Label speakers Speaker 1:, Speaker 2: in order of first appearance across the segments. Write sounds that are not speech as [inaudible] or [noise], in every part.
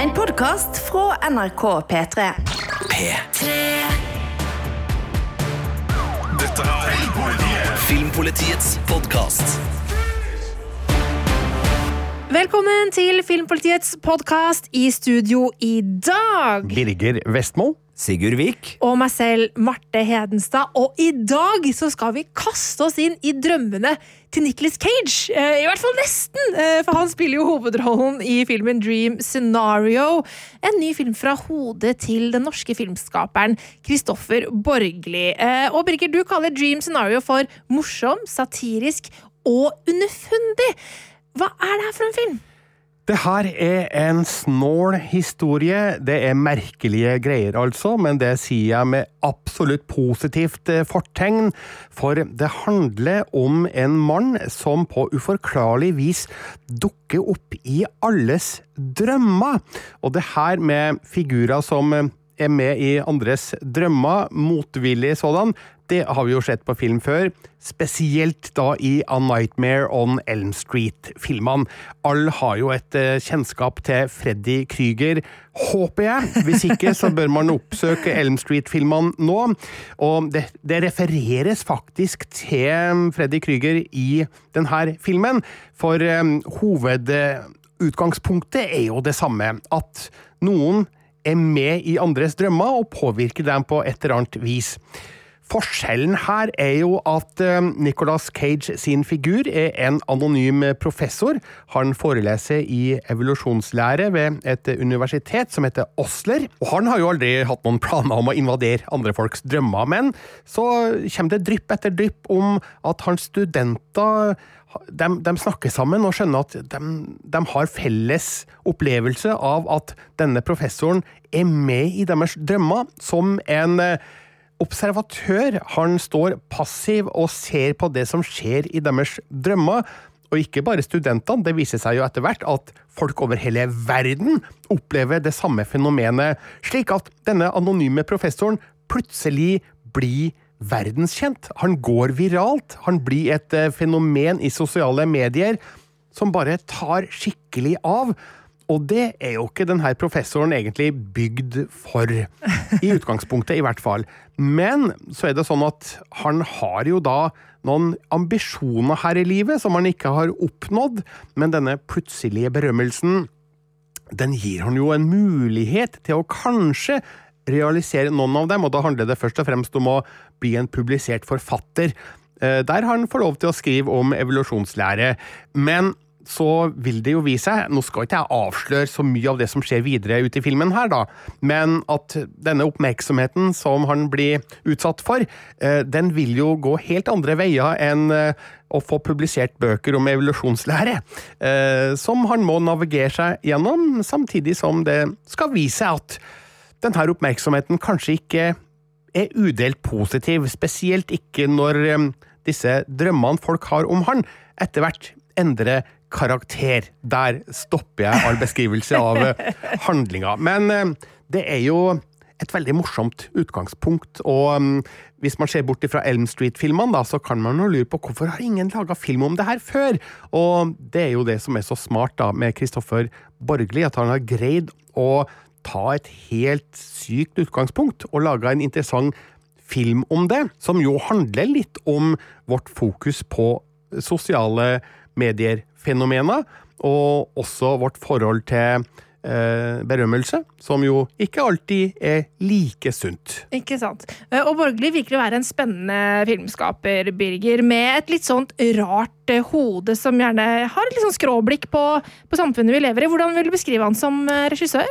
Speaker 1: En podkast fra NRK P3.
Speaker 2: P3 Dette er Filmpolitiets podkast.
Speaker 3: Velkommen til Filmpolitiets podkast i studio i dag.
Speaker 4: Birger Vestmo.
Speaker 5: Sigurd Vik.
Speaker 3: Og meg selv, Marte Hedenstad. Og i dag så skal vi kaste oss inn i drømmene til Nicholas Cage. Eh, I hvert fall nesten, eh, for han spiller jo hovedrollen i filmen Dream Scenario. En ny film fra hodet til den norske filmskaperen Kristoffer Borgli. Eh, Og Birger, du kaller Dream Scenario for morsom, satirisk og underfundig. Hva er det her for en film?
Speaker 4: Det her er en snål historie. Det er merkelige greier, altså, men det sier jeg med absolutt positivt eh, fortegn. For det handler om en mann som på uforklarlig vis dukker opp i alles drømmer. Og det her med figurer som eh, er med i andres drømmer, motvillig sådan, det har vi jo sett på film før, spesielt da i A Nightmare on Elm Street-filmene. Alle har jo et eh, kjennskap til Freddy Krüger, håper jeg. Hvis ikke så bør man oppsøke Elm Street-filmene nå. Og det, det, refereres faktisk til Freddy Krüger i denne filmen, for um, hovedutgangspunktet er jo det samme, at noen er med i andres drømmer og påvirker dem på et eller annet vis. Forskjellen her er jo at eh, Nicolas Cage sin figur er en anonym professor. Han foreleser i evolusjonslære ved et universitet som heter Osler. Og han har jo aldri hatt noen planer om å invadere andre folks drømmer, men så kommer det drypp etter drypp om at hans studenter de, de, snakker sammen og skjønner at de, de, har felles opplevelse av at denne professoren er med i deres drømmer som en observatør. Han står passiv og ser på det som skjer i deres drømmer. Og ikke bare studentene, det viser seg jo etter hvert at folk over hele verden opplever det samme fenomenet, slik at denne anonyme professoren plutselig blir verdenskjent. Han går viralt. Han blir et eh, fenomen i sosiale medier som bare tar skikkelig av. Og det er jo ikke denne professoren egentlig bygd for. I utgangspunktet, i hvert fall. Men så er det sånn at han har jo da noen ambisjoner her i livet som han ikke har oppnådd, men denne plutselige berømmelsen, den gir han jo en mulighet til å kanskje realisere noen av dem, og da handler det først og fremst om å bli en publisert forfatter, Der der han får lov til å skrive om evolusjonslære. Men så vil det jo vise seg Nå skal ikke jeg avsløre så mye av det som skjer videre ute i filmen her, da, men at denne oppmerksomheten som han blir utsatt for, eh, den vil jo gå helt andre veier enn eh, å få publisert bøker om evolusjonslære, eh, som han må navigere seg gjennom, samtidig som det skal vise seg at denne oppmerksomheten kanskje ikke er udelt positiv, spesielt ikke når disse drømmene folk har om han, etter hvert endrer karakter. Der stopper jeg all beskrivelse av eh, [laughs] handlinga. Men eh, det er jo et veldig morsomt utgangspunkt. Og um, hvis man ser bort fra Elm Street-filmene, så kan man jo lure på hvorfor har ingen laga film om det her før? Og det er jo det som er så smart da med Kristoffer Borgli, at han har greid å ta et helt sykt utgangspunkt og laga en interessant film om det, som jo handler litt om vårt fokus på sosiale medier-fenomener, og også vårt forhold til eh, berømmelse, som jo ikke alltid er like sunt.
Speaker 3: Ikke sant. Eh, og Borgli virker å være en spennende filmskaper, Birger, med et litt sånt rart eh, hode som gjerne har et litt sånn skråblikk på, på samfunnet vi lever i. Hvordan vil du beskrive han som regissør?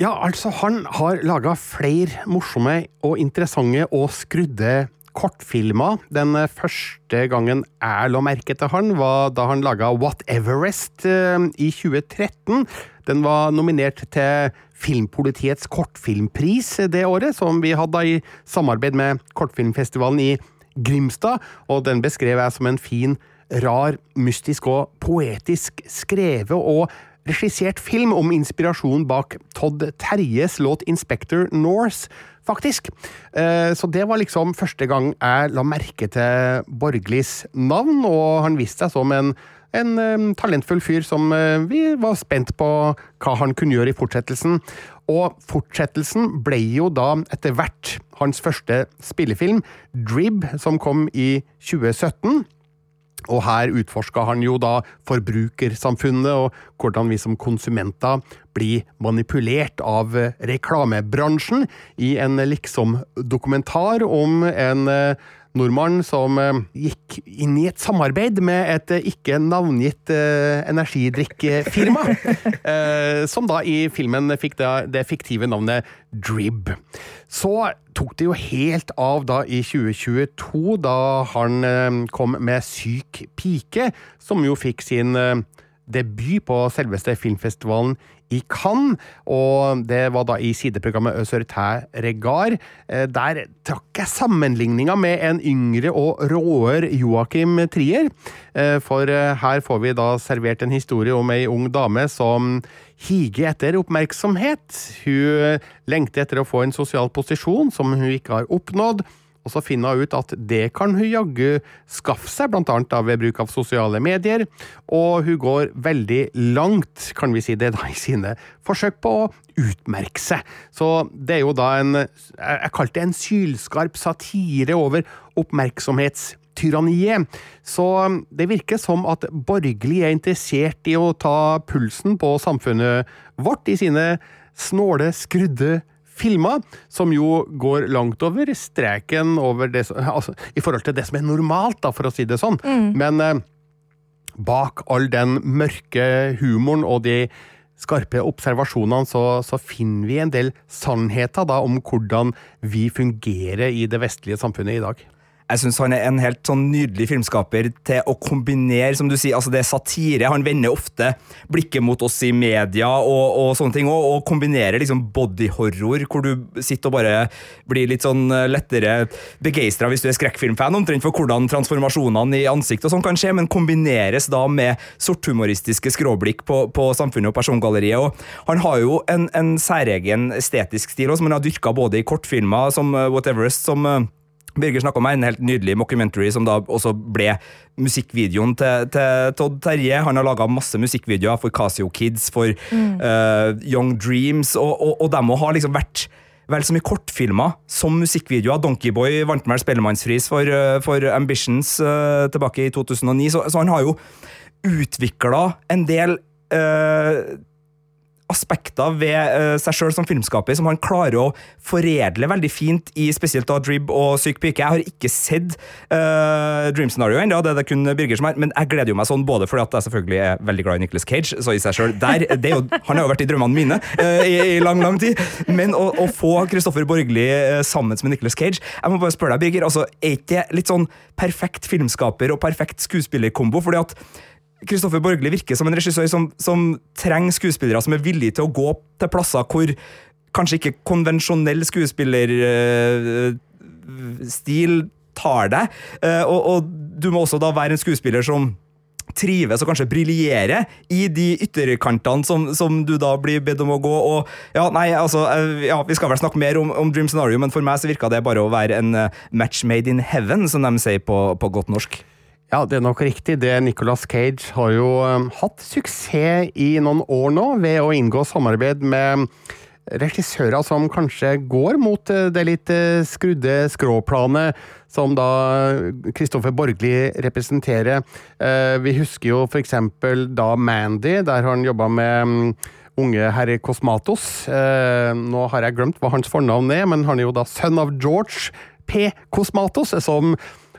Speaker 4: Ja, altså, han har laga flere morsomme og interessante og skrudde kortfilmer. Den første gangen jeg la merke til han, var da han laga What Everest eh, i 2013. Den var nominert til Filmpolitiets kortfilmpris det året, som vi hadde i samarbeid med kortfilmfestivalen i Grimstad, og den beskrev jeg som en fin, rar, mystisk og poetisk skrevet og regissert film om inspirasjon bak Todd Terjes låt Inspector Norse, faktisk. Eh, så det var liksom første gang jeg la merke til Borglis navn, og han viste seg som en en talentfull fyr som eh, vi var spent på hva han kunne gjøre i fortsettelsen. Og fortsettelsen ble jo da etter hvert hans første spillefilm, Drib, som kom i 2017. Og her utforska han jo da forbrukersamfunnet og hvordan vi som konsumenter blir manipulert av reklamebransjen i en liksom-dokumentar om en eh, nordmann som eh, gikk inn i et samarbeid med et eh, ikke navngitt eh, energidrikkfirma. [laughs] som da i filmen fikk det, det fiktive navnet Drib. Så tok det jo helt av da i 2022, da han kom med Syk pike, som jo fikk sin debut på selveste filmfestivalen i Cannes, og det var da i sideprogrammet Øsørtæ Regard. Eh, Der trakk jeg sammenligninga med en yngre og råere Joakim Trier. Eh, For eh, her får vi da servert en historie om ei ung dame som higer etter oppmerksomhet. Hun lengter etter å få en sosial posisjon som hun ikke har oppnådd. Og så finner hun ut at det kan hun jaggu skaffe seg, blant da ved bruk av sosiale medier. Og hun går veldig langt, kan vi si det, da, i sine forsøk på å utmerke seg. Så det er jo da en jeg kalte det en sylskarp satire over oppmerksomhetstyranniet. Så det virker som at borgerlig er interessert i å ta pulsen på samfunnet vårt i sine snåle, skrudde filmer, som jo går langt over streken over det, altså, i forhold til det som er normalt, da, for å si det sånn. Men eh, bak all den mørke humoren og de skarpe observasjonene, så, så finner vi en del sannheter da om hvordan vi fungerer i det vestlige samfunnet i dag.
Speaker 5: Jeg syns han er en helt sånn nydelig filmskaper til å kombinere, som du sier, altså det er satire. Han vender ofte blikket mot oss i media og, og sånne ting, og, og kombinerer liksom bodyhorror, hvor du sitter og bare blir litt sånn eh, lettere begeistra hvis du er skrekkfilmfan, omtrent for hvordan transformasjonene i ansikt og sånn kan skje, men kombineres da med sorthumoristiske skråblikk på, på samfunnet og persongalleriet. Og han har jo en, en særegen estetisk stil også, som han har dyrka både i kortfilmer som Whateverest, What som eh, Birger snakka om en helt nydelig mockumentary som da også ble musikkvideoen til, til Todd Terje. Han har laga masse musikkvideoer for Casio Kids, for eh, Young Dreams, og, og, og de må ha liksom vært vel så mye kortfilmer som musikkvideoer. Donkeyboy vant vel Spellemannspris for, uh, for Ambitions uh, tilbake i 2009, så, så han har jo utvikla en del eh, aspekter ved eh, seg sjøl som filmskaper som han klarer å foredle veldig fint i spesielt da Drib og Syk pike. Jeg har ikke sett uh, Dream Scenario ennå, det er det kun Birger som er, men jeg gleder jo meg sånn både fordi at jeg selvfølgelig er veldig glad i Nicolas Cage, så i seg selv, der, er jo, Han har jo vært i drømmene mine uh, i, i lang, lang tid, men å, å få Kristoffer Borgli uh, sammen med Nicolas Cage Jeg må bare spørre deg, Birger, altså, er ikke det litt sånn perfekt filmskaper og perfekt skuespillerkombo? fordi at Kristoffer Borgli virker som en regissør som, som trenger skuespillere som er villige til å gå til plasser hvor kanskje ikke konvensjonell skuespillerstil tar deg. Eh, og, og du må også da være en skuespiller som trives og kanskje briljerer i de ytterkantene som, som du da blir bedt om å gå. Og ja, nei, altså, eh, ja, Vi skal vel snakke mer om, om Dream Scenario, men for meg så virka det bare å være en eh, match made in heaven, som de sier på, på godt norsk.
Speaker 4: Ja, det er nok riktig. Det Nicolas Cage har jo um, hatt suksess i noen år nå ved å inngå samarbeid med regissører som kanskje går mot eh, det litt eh, skrudde skråplanet som da Kristoffer Borgli representerer. Eh, Vi husker jo eksempel da Mandy, der han jobba med mm, unge herr Kosmatos. Eh, Nå har jeg glemt hva hans fornavn er, men han er jo da sønn av George P. Kosmatos, som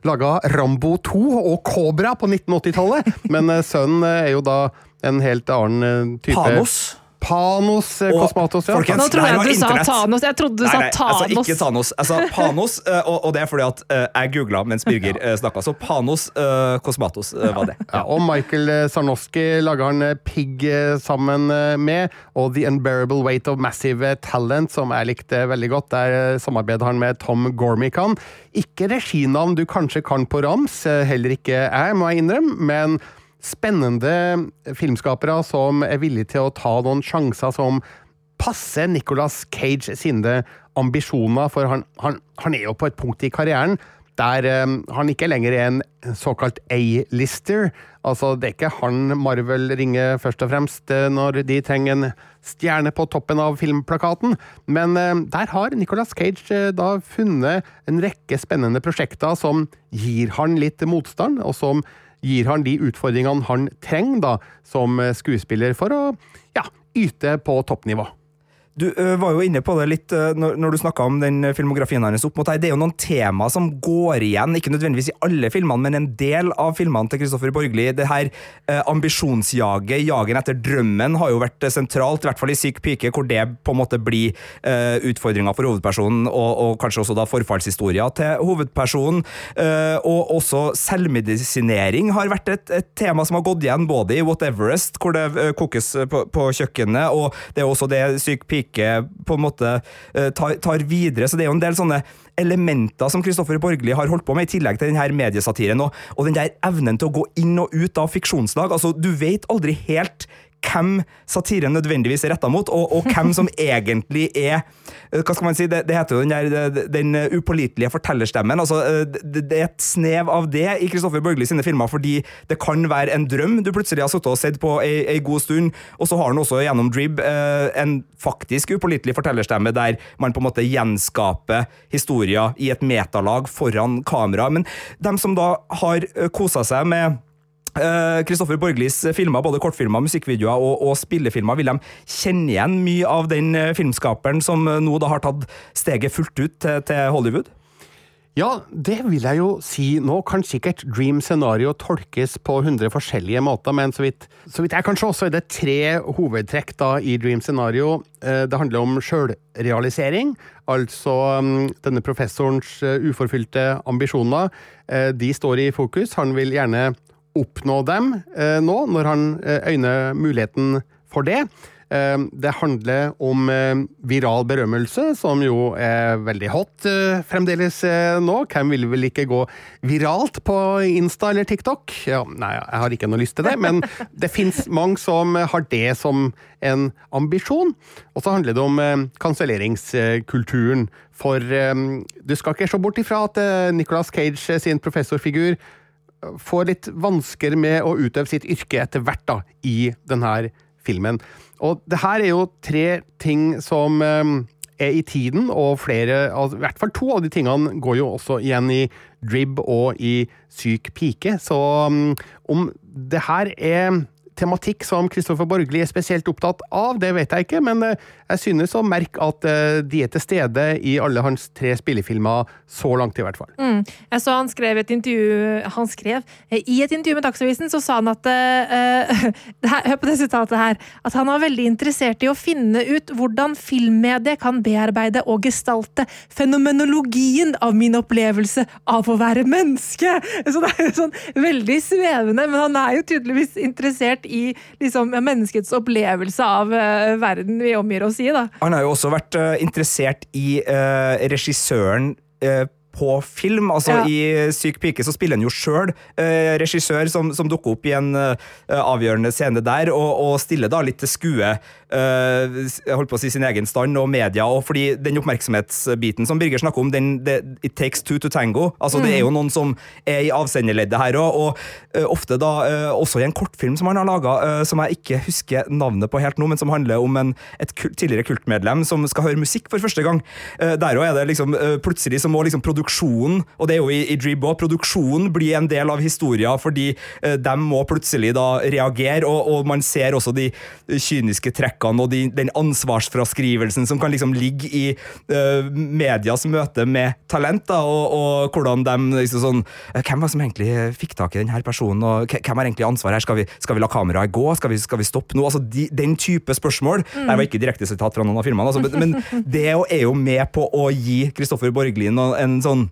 Speaker 4: laga Rambo 2 og Cobra på 1980-tallet. Men eh, sønnen eh, er jo da en helt annen eh, type
Speaker 5: Panos.
Speaker 4: Panos eh, Kosmatos, ja.
Speaker 5: folkens,
Speaker 3: Nå trodde jeg du sa. Thanos. Jeg trodde du sa
Speaker 5: Nei, nei, sa
Speaker 3: Thanos.
Speaker 5: ikke Thanos. Sa Panos, eh, og, og det er fordi at eh, jeg googla mens Birger [laughs] ja. snakka. Så Panos uh, Kosmatos uh, var det.
Speaker 4: Ja, og Michael Sarnoski lager han eh, Pig eh, sammen eh, med, og The Unbearable Weight of Massive Talent, som jeg likte veldig godt. Der eh, samarbeider han med Tom Gormican. Ikke reginavn du kanskje kan på rams, eh, heller ikke jeg, må jeg innrømme, men spennende filmskapere som er villige til å ta noen sjanser som passer Nicolas Cage sine ambisjoner, for han, han, han er jo på et punkt i karrieren der eh, han ikke lenger er en såkalt A-lister. Altså, det er ikke han Marvel ringer først og fremst eh, når de trenger en stjerne på toppen av filmplakaten, men eh, der har Nicolas Cage eh, da funnet en rekke spennende prosjekter som gir han litt motstand, og som gir han de utfordringene han trenger da, som eh, skuespiller for å ja, yte på toppnivå.
Speaker 5: Du var jo inne på det litt når, du snakka om den filmografien hans opp mot her. Det er jo noen tema som går igjen, ikke nødvendigvis i alle filmene, men en del av filmene til Kristoffer Borgli. Det her ambisjonsjaget, jagen etter drømmen, har jo vært sentralt, i hvert fall i Syk pike, hvor det på en måte blir uh, utfordringa for hovedpersonen, og, og, kanskje også da forfallshistoria til hovedpersonen. Og også selvmedisinering har vært et, et, tema som har gått igjen både i What Everest, hvor det kokes på, på, kjøkkenet, og det er også det Syk pike på en måte tar, tar, videre. Så det er jo en del sånne elementer som Kristoffer Borgli har holdt på med, i tillegg til denne mediesatiren, og, og den der evnen til å gå inn og ut av fiksjonslag. Altså, du vet aldri helt hvem satiren nødvendigvis er retta mot, og, og, hvem som [laughs] egentlig er Hva skal man si? Det, det heter jo den, der, den upålitelige fortellerstemmen. altså det, det, er et snev av det i Kristoffer Borgli sine filmer, fordi det kan være en drøm du plutselig har sittet og sett på ei, ei, god stund, og så har han også gjennom Drib en faktisk upålitelig fortellerstemme der man på en måte gjenskaper historier i et metalag foran kamera. Men dem som da har kosa seg med Kristoffer uh, Borglis filmer, både kortfilmer, musikkvideoer og, og, spillefilmer, vil de kjenne igjen mye av den filmskaperen som nå da har tatt steget fullt ut til, til Hollywood?
Speaker 4: Ja, det vil jeg jo si. Nå kan sikkert Dream Scenario tolkes på 100 forskjellige måter, men så vidt, så vidt jeg kan se, så er det tre hovedtrekk da i Dream Scenario. Det handler om sjølrealisering, altså denne professorens uforfylte ambisjoner. De står i fokus. Han vil gjerne oppnå dem eh, nå, når han eh, øyner muligheten for det. Eh, det handler om viral berømmelse, som jo er veldig hot fremdeles nå. Hvem vil vel ikke gå viralt på Insta eller TikTok? Ja, nei, jeg har ikke noe lyst til det, men det fins mange som har det som en ambisjon. Og så handler det om kanselleringskulturen. For du skal ikke se bort ifra at Nicolas Cage sin professorfigur får litt vansker med å utøve sitt yrke etter hvert da, i denne filmen. Og det her er jo tre ting som eh, er i tiden, og flere, altså, i hvert fall to av de tingene går jo også igjen i Drib og i Syk pike. Så um, om det her er tematikk som Kristoffer Borgli er spesielt opptatt av, det vet jeg ikke, men eh, jeg synes å merke at eh, de er til stede i alle hans tre spillefilmer, så langt i hvert fall.
Speaker 3: Mm. Jeg så han skrev et intervju Han skrev eh, I et intervju med Dagsavisen så sa han at [laughs] uh, Hør på det sitatet her. At han var veldig interessert i å finne ut hvordan filmmediet kan bearbeide og gestalte fenomenologien av min opplevelse av å være menneske. [laughs] Så det er jo sånn veldig svevende, men han er jo tydeligvis interessert i liksom, menneskets opplevelse av uh, verden vi omgir oss i. Da.
Speaker 5: Han har jo også vært uh, interessert i uh, regissøren på film. Altså ja. I Syk pike så spiller han jo sjøl eh, regissør som, som, dukker opp i en eh, avgjørende scene der, og, og, stiller da litt til skue jeg holdt på å si sin egen stand og media. og fordi Den oppmerksomhetsbiten som Birger snakker om, den, det, it takes two to tango. altså mm. Det er jo noen som er i avsenderleddet her òg, og uh, ofte da uh, også i en kortfilm som han har laga, som jeg ikke husker navnet på helt nå, men som handler om en, et kult, tidligere kultmedlem som skal høre musikk for første gang. der òg er det liksom plutselig så må liksom produksjonen, og det er jo i, i Dreeb òg, produksjonen blir en del av historien fordi de må plutselig da reagere, og, og, man ser også de kyniske trekkene og de, den ansvarsfraskrivelsen som kan liksom ligge i uh, medias møte med talent, da, og, og hvordan de liksom sånn Hvem var det som egentlig fikk tak i denne personen, og hvem har egentlig ansvaret her? Skal vi, skal vi la kameraet gå? Skal vi, skal vi stoppe nå? Altså, de, den type spørsmål. Mm. Jeg var ikke direkte sitat fra noen av filmene, altså, men, men det er jo med på å gi Kristoffer Borglin en sånn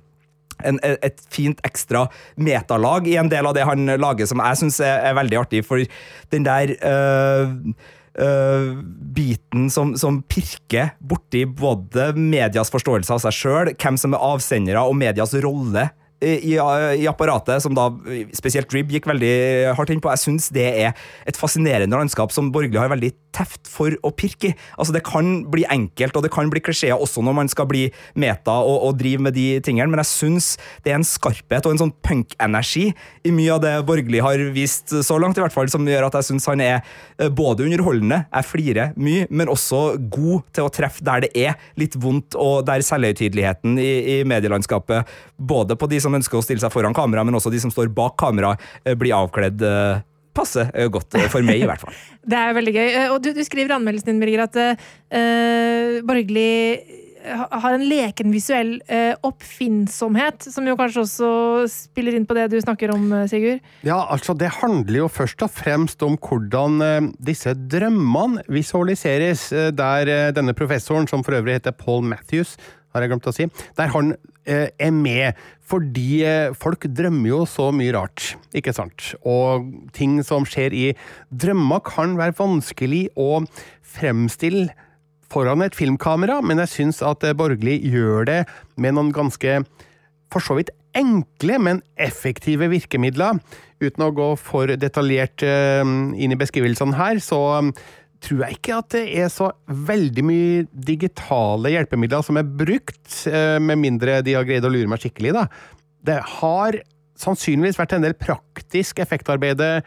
Speaker 5: en, et fint ekstra metalag i en del av det han lager, som jeg syns er, er, veldig artig. For den der øh, øh, biten som, som, pirker borti både medias forståelse av seg sjøl, hvem som er avsendere, og medias rolle i, i apparatet, som da spesielt Dribb gikk veldig hardt inn på. Jeg syns det er et fascinerende landskap som borgerlig har veldig teft for å pirke i. Altså, det kan bli enkelt, og det kan bli klisjeer også når man skal bli meta og, og drive med de tingene, men jeg syns det er en skarphet og en sånn punk-energi i mye av det borgerlig har vist så langt, i hvert fall, som gjør at jeg syns han er eh, både underholdende, jeg flirer mye, men også god til å treffe der det er litt vondt, og der selvhøytideligheten i, i medielandskapet, både på de som ønsker å stille seg foran kamera, men også de som står bak kamera, eh, blir avkledd eh, passe eh, godt, for meg i hvert fall. [laughs]
Speaker 3: Det er veldig gøy. Og du, du skriver i anmeldelsen din, Birger, at uh, Borgli har en leken visuell uh, oppfinnsomhet, som jo kanskje også spiller inn på det du snakker om, Sigurd.
Speaker 4: Ja, altså det handler jo først og fremst om hvordan uh, disse drømmene visualiseres, der denne professoren, som for øvrig heter Paul Matthews, har jeg glemt å si, der han eh, er med. Fordi eh, folk drømmer jo så mye rart, ikke sant? Og ting som skjer i drømmer kan være vanskelig å fremstille foran et filmkamera, men jeg syns at eh, Borgli gjør det med noen ganske for så vidt enkle, men effektive virkemidler. Uten å gå for detaljert eh, inn i beskrivelsene her, så tror jeg ikke at det er så veldig mye digitale hjelpemidler som er brukt, eh, med mindre de har greid å lure meg skikkelig, da. Det har sannsynligvis vært en del praktisk effektarbeide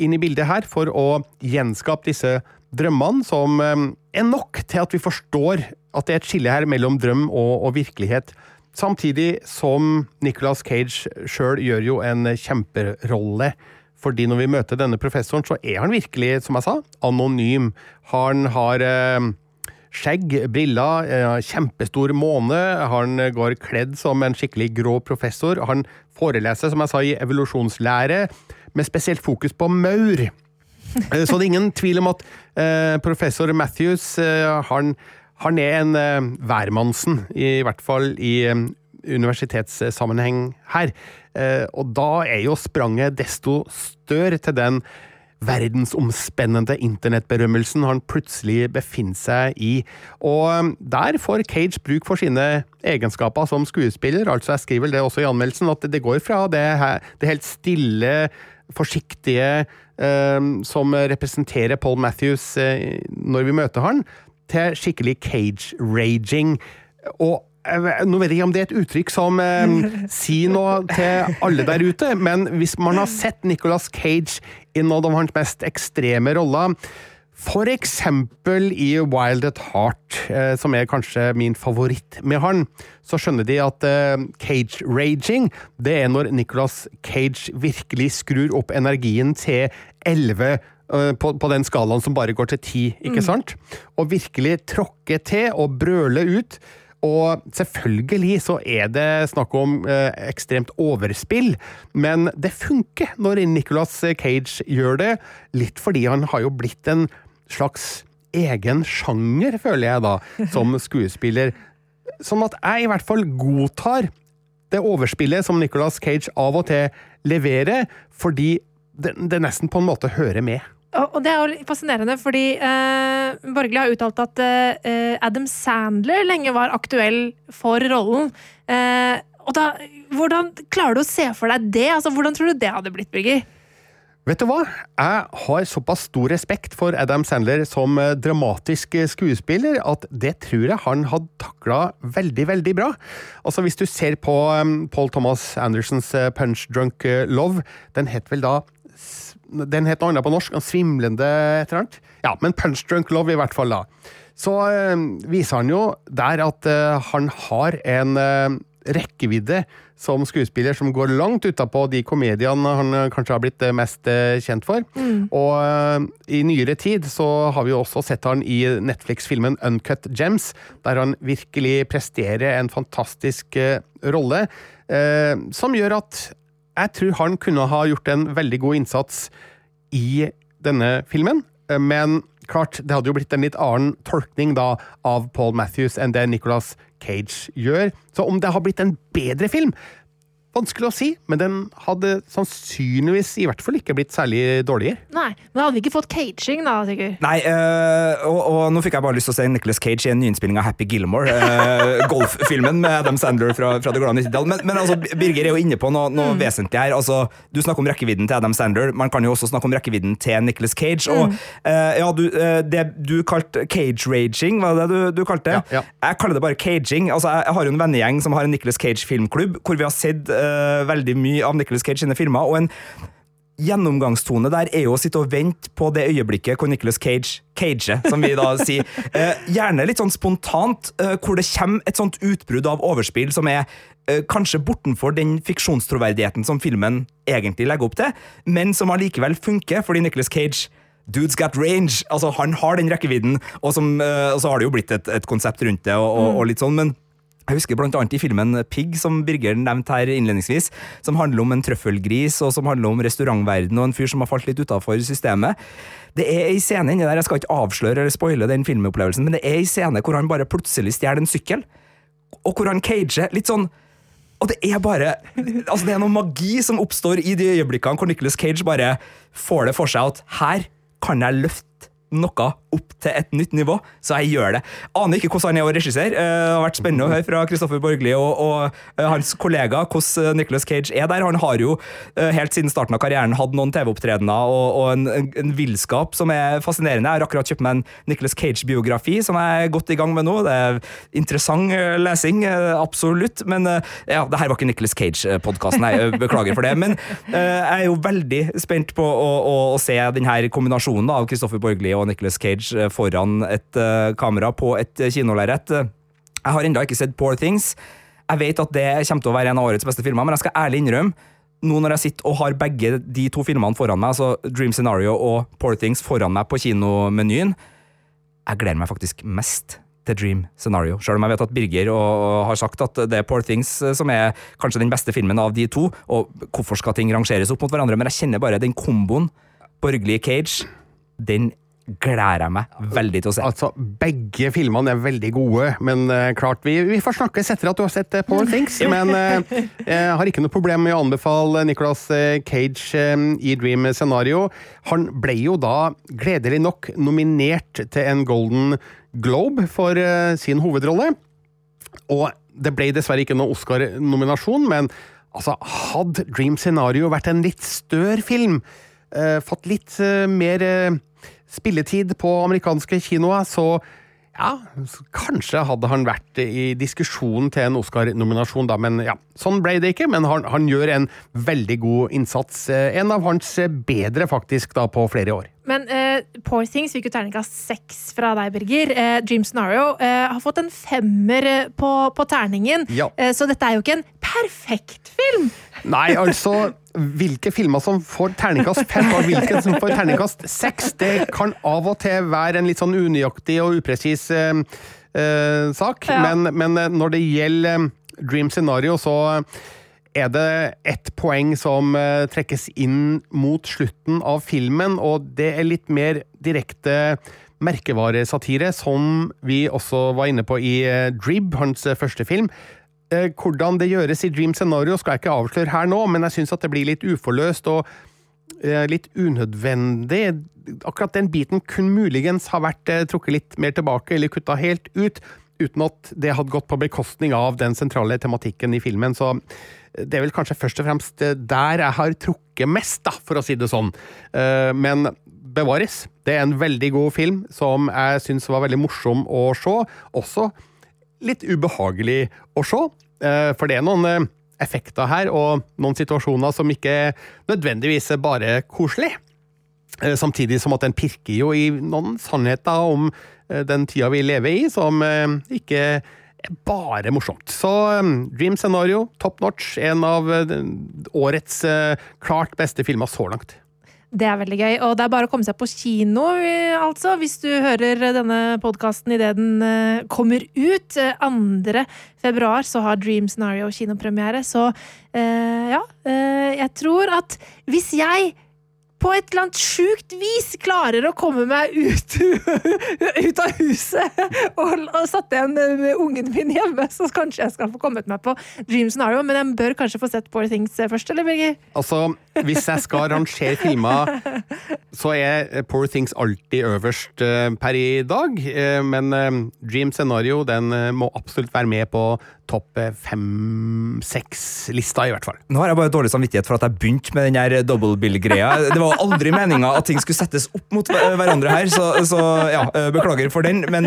Speaker 4: inn i bildet her for å gjenskape disse drømmene, som eh, er nok til at vi forstår at det er et skille her mellom drøm og, og virkelighet. Samtidig som Nicolas Cage sjøl gjør jo en kjemperolle. Fordi når vi møter denne professoren, så er han virkelig, som jeg sa, anonym. Han har eh, skjegg, briller, eh, kjempestor måne. Han går kledd som en skikkelig grå professor. Han foreleser, som jeg sa, i evolusjonslære, med spesielt fokus på maur. Eh, Så det er ingen tvil om at eh, professor Matthews eh, han, han er en eh, hvermannsen, i hvert fall i eh, universitetssammenheng her. Eh, og da er jo spranget desto større til den verdensomspennende internettberømmelsen han plutselig befinner seg i. Og eh, der får Cage bruk for sine egenskaper som skuespiller. Altså, jeg skriver det også i anmeldelsen, at det går fra det, her, det helt stille, forsiktige eh, som representerer Paul Matthews når vi møter han, til skikkelig cage-raging. Og nå vet jeg ikke om det er et uttrykk som eh, [laughs] sier noe til alle der ute, men hvis man har sett Nicolas Cage i noen av hans mest ekstreme roller, eksempel i Wild at Heart, eh, som er kanskje min favoritt med han, så skjønner de at eh, cage-raging, det er når Nicolas Cage virkelig skrur opp energien til 11 eh, på, på den skalaen som bare går til 10, ikke sant? Og virkelig tråkker til og brøler ut. Og selvfølgelig så er det snakk om eh, ekstremt overspill, men det funker når Nicolas Cage gjør det, litt fordi han har jo blitt en slags egen sjanger, føler jeg da, [laughs] som skuespiller. Sånn at jeg i hvert fall godtar det overspillet som Nicolas Cage av og til leverer, fordi det, det nesten på en måte hører med.
Speaker 3: Og det er jo litt fascinerende, fordi eh, Borgli har uttalt at eh, Adam Sandler lenge var aktuell for rollen. Eh, og da, Hvordan klarer du å se for deg det? Altså, Hvordan tror du det hadde blitt, Birger?
Speaker 4: Vet du hva? Jeg har såpass stor respekt for Adam Sandler som eh, dramatisk skuespiller at det tror jeg han hadde takla veldig, veldig bra. Altså Hvis du ser på um, Paul Thomas Andersons eh, Punch Drunk eh, Love, den het vel da Den het noe annet på norsk, svimlende et eller annet. Ja, men Punch Drunk Love i hvert fall, da. Så øh, viser han jo der at øh, han har en øh, rekkevidde som skuespiller som går langt utapå de komediene han kanskje har blitt mest kjent for. Og eh, i nyere tid så har vi også sett han i Netflix-filmen Uncut Gems, der han virkelig presterer en fantastisk rolle, som gjør at jeg tror han kunne ha gjort en veldig god innsats i denne filmen, men klart, det hadde jo blitt en litt annen tolkning da av Paul Matthews enn det Nicolas Cage gjør. Så om det har blitt en bedre film, Vanskelig å si, men den hadde sannsynligvis i hvert fall ikke blitt særlig dårligere.
Speaker 3: Nei, men hadde vi ikke fått caging, da, sikkert?
Speaker 5: Nei, øh, og, og nå fikk jeg bare lyst til å se Nicholas Cage i en nyinnspilling av Happy Gilmore. øh, golffilmen med Adam Sandler fra, fra det glade 90-tall. Men, men altså, Birger er jo inne på noe, noe vesentlig her. Altså, du snakker om rekkevidden til Adam Sandler. Man kan jo også snakke om rekkevidden til Nicholas Cage. Og øh, ja, du, øh, det du kalte cage-raging, var det det du, du kalte det?
Speaker 4: Ja, ja.
Speaker 5: Jeg kaller det bare caging. Altså, jeg, jeg har jo en vennegjeng som har en Nicholas Cage-filmklubb, hvor vi har sett øh, veldig mye av Nicholas Cage sine filmer. og en gjennomgangstone der er jo å sitte og vente på det øyeblikket hvor Nicholas Cage cager, som vi da sier. [laughs] Eh, gjerne litt sånn spontant, eh, hvor det kommer et sånt utbrudd av overspill som er kanskje bortenfor den fiksjonstroverdigheten som filmen egentlig legger opp til, men som allikevel funker, fordi Nicholas Cage Dude's got range. Altså, han har den rekkevidden, og, som, og så har det jo blitt et, et konsept rundt det, og, og, og litt sånn, men jeg husker blant annet i filmen Pig, som Birger nevnte her innledningsvis, som handler om en trøffelgris, og som handler om restaurantverden og en fyr som har falt litt utafor systemet. Det er ei scene inni der, jeg skal ikke avsløre eller spoile den filmopplevelsen, men det er ei scene hvor han bare plutselig stjeler en sykkel, og hvor han cager litt sånn og det er bare Altså, det er noe magi som oppstår i de øyeblikkene hvor Nicholas Cage bare får det for seg at her kan jeg løfte noe opp til et nytt nivå, så jeg gjør det. Aner ikke hvordan han er å regissere. Eh, Det har vært spennende å høre fra Kristoffer Borgli og, og eh, hans kollega hvordan Nicholas Cage er der. Han har jo eh, helt siden starten av karrieren hatt noen TV-opptredener og, og en, en, villskap som er fascinerende. Jeg har akkurat kjøpt meg en Nicholas Cage-biografi som jeg er godt i gang med nå. Det er interessant eh, lesing, eh, absolutt. Men eh, ja, det her var ikke Nicholas Cage-podkasten, jeg beklager for det. Men eh, jeg er jo veldig spent på å, å, å se denne kombinasjonen av Kristoffer Borgli og Nicholas Cage eh, foran et eh, kamera på et eh, kinolerret. Jeg har ennå ikke sett Poor Things. Jeg vet at det kommer til å være en av årets beste filmer, men jeg skal ærlig innrømme nå når jeg sitter og har begge de to filmene foran meg, altså Dream Scenario og Poor Things foran meg på kinomenyen, jeg gleder meg faktisk mest til Dream Scenario. Selv om jeg vet at Birger og, og har sagt at det er Poor Things som er kanskje den beste filmen av de to, og hvorfor skal ting rangeres opp mot hverandre, men jeg kjenner bare den komboen borgerlig Cage, den gleder jeg meg veldig til å se.
Speaker 4: Altså, Begge filmene er veldig gode, men uh, klart vi, vi får snakkes etter at du har sett uh, Poor Things. [laughs] Men uh, jeg har ikke noe problem med å anbefale Nicolas Cage eh, i Dream Scenario. Han ble jo da gledelig nok nominert til en Golden Globe for sin hovedrolle. Og det ble dessverre ikke noen Oscar-nominasjon, men altså, hadde Dream Scenario vært en litt større film, fått litt mer spilletid på amerikanske kinoer, så ja, kanskje hadde han vært i diskusjonen til en Oscar-nominasjon, da, men ja, sånn ble det ikke. Men han, han gjør en veldig god innsats. Eh, En av hans eh, bedre, faktisk, da, på flere år.
Speaker 3: Men uh, Poor Things fikk jo terningkast seks fra deg, Birger. Eh, Dream Scenario eh, har fått en femmer eh, på, på terningen,
Speaker 4: Ja.
Speaker 3: Eh, så dette er jo ikke en perfekt film.
Speaker 4: Nei, altså Hvilke filmer som får terningkast fem, og hvilke som får terningkast seks, det kan av og til være en litt sånn unøyaktig og upresis uh, uh, sak.
Speaker 3: Ja.
Speaker 4: Men, men eh, når det gjelder Dream Scenario, så er det ett poeng som trekkes inn mot slutten av filmen, og det er litt mer direkte merkevaresatire, som vi også var inne på i eh, Drib, hans første film. Eh, Hvordan det gjøres i Dream Scenario skal jeg ikke avsløre her nå, men jeg syns at det blir litt uforløst og eh, litt unødvendig. Akkurat den biten kunne muligens ha vært eh, trukket litt mer tilbake, eller kutta helt ut, uten at det hadde gått på bekostning av den sentrale tematikken i filmen. Så det er vel kanskje først og fremst der jeg har trukket mest, da, for å si det sånn. Men bevares. Det er en veldig god film som jeg syns var veldig morsom å se. Også litt ubehagelig å se, eh, for det er noen eh, effekter her, og noen situasjoner som ikke nødvendigvis er bare koselig. Eh, Samtidig som at den pirker jo i noen sannheter om den tida vi lever i, som ikke er bare morsomt. Så Dream Scenario, top notch. En av årets klart beste filmer så langt.
Speaker 3: Det er veldig gøy, og det er bare å komme seg på kino, eh, altså, hvis du hører denne podkasten idet den eh, kommer ut. Eh, 2. februar så har Dream Scenario kinopremiere, så eh, ja. eh, jeg tror at hvis jeg på et eller annet sjukt vis klarer å komme meg ut, [laughs] ut av huset og, og satt igjen med ungen min hjemme, så kanskje jeg skal få kommet meg på Dream Scenario. Men jeg bør kanskje få sett Poor Things først, eller Birger?
Speaker 4: Altså, hvis jeg skal rangere filmer, så er Poor Things alltid øverst eh, per i dag. Eh, men eh, Dream Scenario den må absolutt være med på topp fem-seks-lista, i hvert fall.
Speaker 5: Nå har jeg bare dårlig samvittighet for at jeg begynte med den her double bill-greia. Det var aldri meninga at ting skulle settes opp mot hverandre her, så, så ja, beklager for den. Men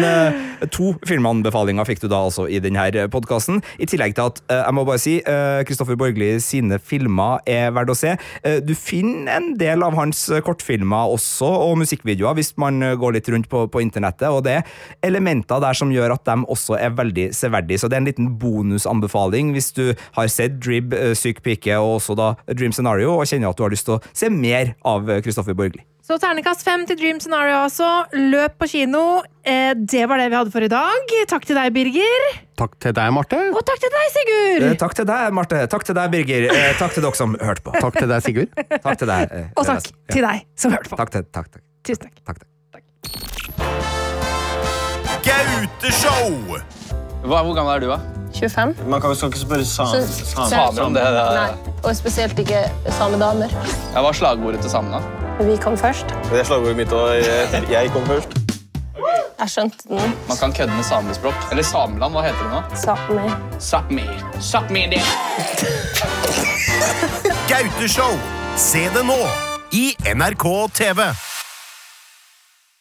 Speaker 5: to filmanbefalinger fikk du da altså i denne podkasten. I tillegg til at jeg må bare si Kristoffer Borgli sine filmer er verdt å se. Eh, Du finner en del av hans eh, kortfilmer også, og musikkvideoer, hvis man eh, går litt rundt på, på internettet. Og det er elementer der som gjør at de også er veldig severdige. Så det er en liten bonusanbefaling hvis du har sett Drib, Syk pike og også da Dream Scenario, og kjenner at du har lyst til å se mer av Kristoffer Borgli.
Speaker 3: Så ternekast fem til Dream Scenario altså. Løp på kino. Eh, det var det vi hadde for i dag. Takk til deg, Birger.
Speaker 4: Takk til deg, Marte.
Speaker 3: Og takk til deg, Sigurd.
Speaker 5: Eh, Takk til deg, Marte. Takk til deg, Birger. Eh, Takk til dere som hørte på.
Speaker 4: Takk til deg, Sigurd.
Speaker 5: Takk til deg. eh,
Speaker 3: Og takk
Speaker 5: ja.
Speaker 3: til deg som hørte på.
Speaker 5: Takk til, takk, takk,
Speaker 3: Tusen takk.
Speaker 5: takk, takk.
Speaker 2: Gauteshow!
Speaker 6: Hvor gammel er du, da?
Speaker 7: 25.
Speaker 8: Man kan, skal ikke spørre
Speaker 6: samer same om det. det.
Speaker 7: Nei, og spesielt ikke samedamer.
Speaker 6: Ja, hva er slagordet til samene?
Speaker 7: Vi kom først.
Speaker 8: Det er slagordet mitt, og jeg, jeg kom først.
Speaker 7: Jeg skjønte den.
Speaker 6: Man kan kødde med samespråk. Eller Sameland, hva heter det nå?
Speaker 7: Sápmi.
Speaker 6: Sápmi. Sápmi det.
Speaker 2: Gauteshow! Se det nå i NRK TV.